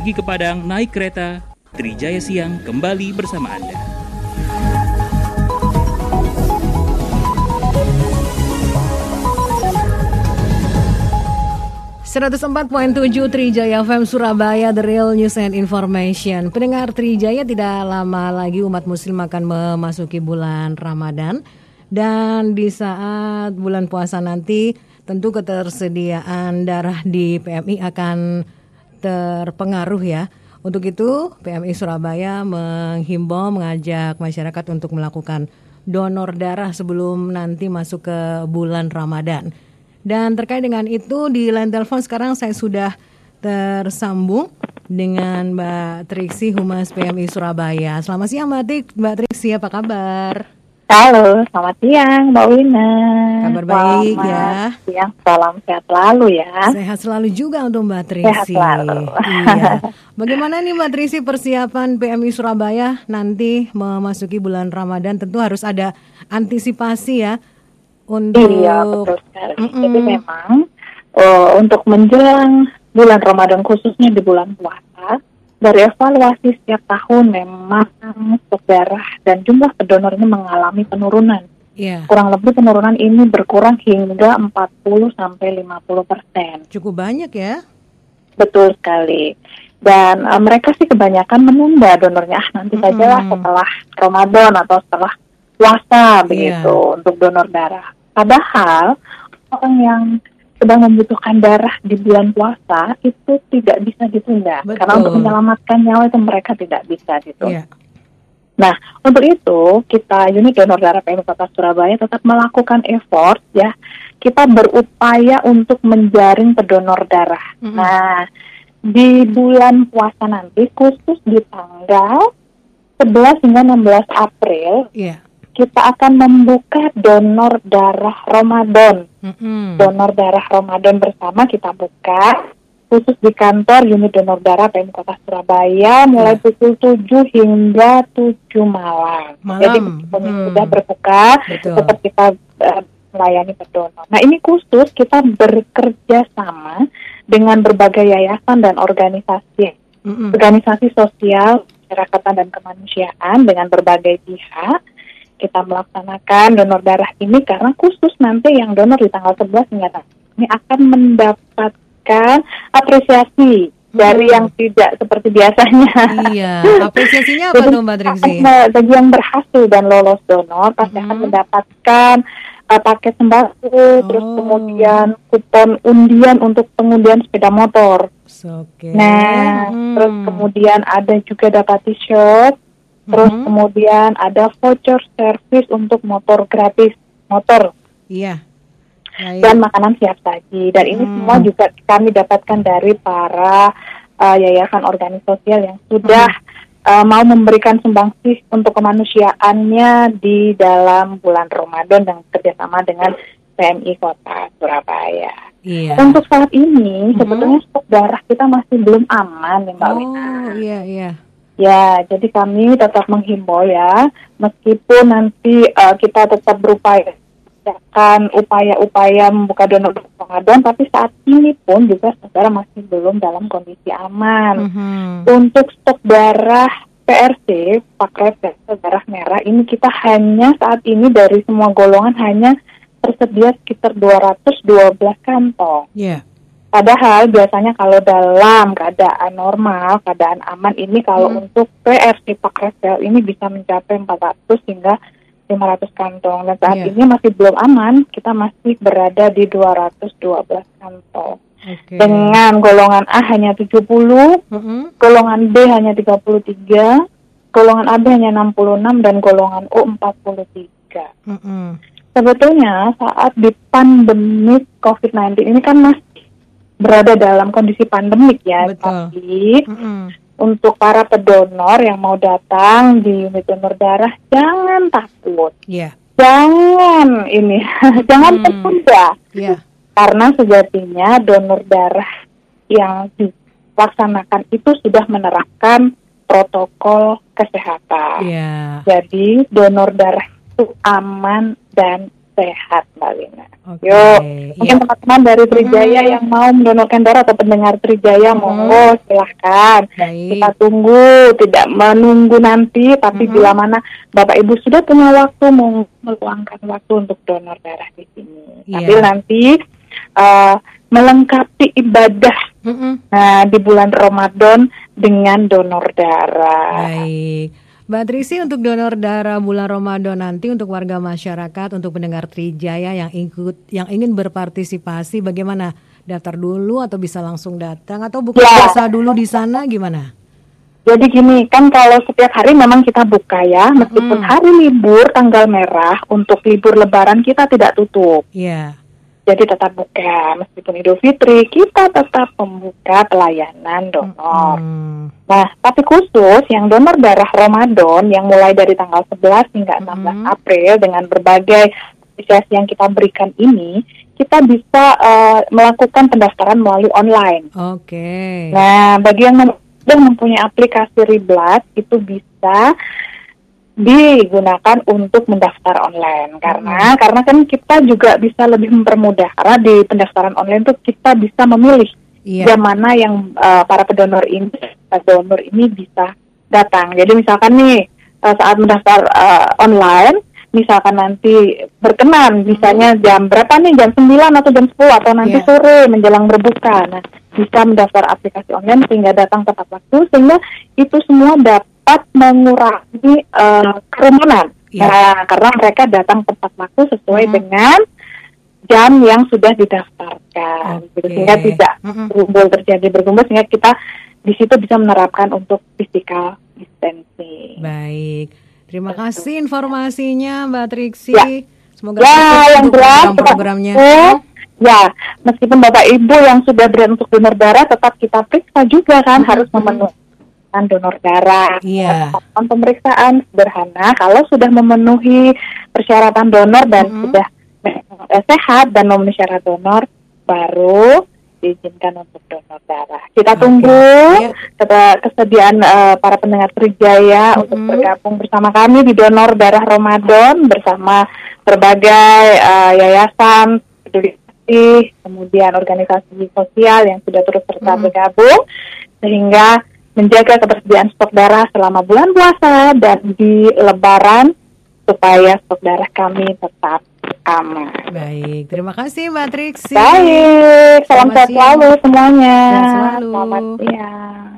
pergi ke Padang naik kereta, Trijaya Siang kembali bersama Anda. tujuh Trijaya FM Surabaya The Real News and Information Pendengar Trijaya tidak lama lagi umat muslim akan memasuki bulan Ramadan Dan di saat bulan puasa nanti tentu ketersediaan darah di PMI akan terpengaruh ya Untuk itu PMI Surabaya menghimbau mengajak masyarakat untuk melakukan donor darah sebelum nanti masuk ke bulan Ramadan dan terkait dengan itu di line telepon sekarang saya sudah tersambung dengan Mbak Triksi Humas PMI Surabaya. Selamat siang Mbak, Mbak Triksi, apa kabar? Halo, selamat siang Mbak Wina. Kabar baik selamat ya. Siang, salam sehat selalu ya. Sehat selalu juga untuk Mbak Triksi. Sehat selalu. Iya. Bagaimana nih Mbak Triksi persiapan PMI Surabaya nanti memasuki bulan Ramadan? Tentu harus ada antisipasi ya untuk Iya, betul sekali. Jadi memang uh, untuk menjelang bulan Ramadan khususnya di bulan puasa, dari evaluasi setiap tahun memang stok darah dan jumlah pendonor ini mengalami penurunan. Iya. Kurang lebih penurunan ini berkurang hingga 40 sampai 50 persen. Cukup banyak ya. Betul sekali. Dan uh, mereka sih kebanyakan menunda donornya ah, nanti saja lah setelah Ramadan atau setelah puasa begitu untuk donor darah. Padahal orang yang sedang membutuhkan darah di bulan puasa itu tidak bisa ditunda Betul. karena untuk menyelamatkan nyawa itu mereka tidak bisa gitu. Iya. Nah, untuk itu kita unit donor darah PMI Kota Surabaya tetap melakukan effort ya. Kita berupaya untuk menjaring pendonor darah. Mm-mm. Nah, di bulan puasa nanti khusus di tanggal 11 hingga 16 April Iya. Kita akan membuka donor darah Ramadan. Mm-mm. Donor darah Ramadan bersama kita buka khusus di kantor unit donor darah PMI Kota Surabaya mulai Ya. pukul 7 hingga 7 malam. Malam. Jadi Hmm. sudah berbuka, Betul. tetap kita eh, melayani pendonor. Nah ini khusus kita bekerja sama dengan berbagai yayasan dan organisasi Mm-mm. organisasi sosial, masyarakatan dan kemanusiaan dengan berbagai pihak. Kita melaksanakan donor darah ini karena khusus nanti yang donor di tanggal 11 hingga tanggal ini akan mendapatkan apresiasi dari Hmm. yang tidak seperti biasanya. Iya. Apresiasinya apa tuh Mbak Triksi? Bagi yang berhasil dan lolos donor pasti akan Mhm. mendapatkan uh, paket sembako, terus Oh. kemudian kupon undian untuk pengundian sepeda motor. Oke. Nah, Mm. terus kemudian ada juga dapat t-shirt, terus Mhm. kemudian ada voucher servis untuk motor gratis motor Iya. Baik. dan makanan siap saji. Dan ini Hmm. semua juga kami dapatkan dari para uh, yayasan organisasi sosial yang sudah uh, mau memberikan sumbangsih untuk kemanusiaannya di dalam bulan Ramadan dan kerjasama dengan PMI Kota Surabaya. Iya. Untuk saat ini Mhm. sebetulnya stok darah kita masih belum aman Mbak Wina. Oh, iya iya. Ya, jadi kami tetap menghimbau ya, meskipun nanti uh, kita tetap berupaya akan upaya-upaya membuka donor Ramadan, tapi saat ini pun juga saudara masih belum dalam kondisi aman. Mhm. Untuk stok darah PRC, paket darah merah, ini kita hanya saat ini dari semua golongan hanya tersedia sekitar 212 kantong. Iya. Padahal biasanya kalau dalam keadaan normal, keadaan aman ini kalau Hmm. untuk PRC Pakresel ini bisa mencapai 400 hingga 500 kantong. Dan saat Iya. ini masih belum aman, kita masih berada di 212 kantong. Oke. Dengan golongan A hanya 70, Mhm. golongan B hanya 33, golongan AB hanya 66 dan golongan O 43. Mhm. Sebetulnya saat di pandemi COVID-19 ini kan masih berada dalam kondisi pandemik ya, Betul. tapi Mhm. untuk para pedonor yang mau datang di unit donor darah jangan takut, Iya. jangan ini, jangan Hmm. tertunda Iya. karena sejatinya donor darah yang dilaksanakan itu sudah menerapkan protokol kesehatan. Iya. Jadi donor darah itu aman dan sehat Mbak Lina. Oke, Yuk, mungkin teman-teman dari Trijaya yang mau mendonorkan darah atau pendengar Trijaya, monggo silahkan. Baik. Kita tunggu, tidak menunggu nanti, tapi bila mana Bapak Ibu sudah punya waktu, mau meluangkan waktu untuk donor darah di sini. Iya. Sambil nanti eh, melengkapi ibadah Mm-mm. nah, di bulan Ramadan dengan donor darah. Baik. Mbak Trisi untuk donor darah bulan Ramadan nanti untuk warga masyarakat untuk pendengar Trijaya yang ikut yang ingin berpartisipasi bagaimana? Daftar dulu atau bisa langsung datang atau buka Ya. puasa dulu di sana gimana? Jadi gini, kan kalau setiap hari memang kita buka ya, meskipun hari libur tanggal merah untuk libur lebaran kita tidak tutup. Iya. Jadi tetap buka, meskipun Idul Fitri kita tetap membuka pelayanan donor. Hmm. Nah, tapi khusus yang donor darah Ramadan yang mulai dari tanggal 11 hingga 16 April dengan berbagai apresiasi yang kita berikan ini, kita bisa eh, melakukan pendaftaran melalui online. Oke. Nah, bagi yang mem- sudah mempunyai aplikasi Riblat itu bisa digunakan untuk mendaftar online karena karena kan kita juga bisa lebih mempermudah karena di pendaftaran online itu kita bisa memilih Iya. jam mana yang uh, para pendonor ini para donor ini bisa datang. Jadi misalkan nih uh, saat mendaftar uh, online misalkan nanti berkenan misalnya jam berapa nih jam 9 atau jam 10 atau nanti Iya. sore menjelang berbuka. Nah, bisa mendaftar aplikasi online sehingga datang tepat waktu sehingga itu semua dapat mengurangi uh, kerumunan. Iya. Nah, karena mereka datang tepat waktu sesuai Mhm. dengan jam yang sudah didaftarkan. Gitu. Oke. Sehingga tidak berkumpul terjadi berkumpul sehingga kita di situ bisa menerapkan untuk physical distancing. Baik. Terima kasih informasinya Mbak Triksi. Ya. Semoga Ya, yang jelas program-programnya. Ya, meskipun Bapak Ibu yang sudah berani untuk donor darah tetap kita periksa juga kan harus memenuhi donor darah. Iya. Pemeriksaan sederhana kalau sudah memenuhi persyaratan donor dan sudah eh, sehat dan memenuhi syarat donor baru diizinkan untuk donor darah. Kita Oke. tunggu Iya. keta- kesediaan eh, para pendengar Trijaya untuk bergabung bersama kami di donor darah Ramadan bersama berbagai eh, yayasan peduli kemudian organisasi sosial yang sudah terus serta bergabung sehingga menjaga ketersediaan stok darah selama bulan puasa dan di Lebaran supaya stok darah kami tetap aman. Baik, terima kasih Mbak Triksi. Baik, salam Selamat sehat selalu semuanya. Selalu. Selamat siang.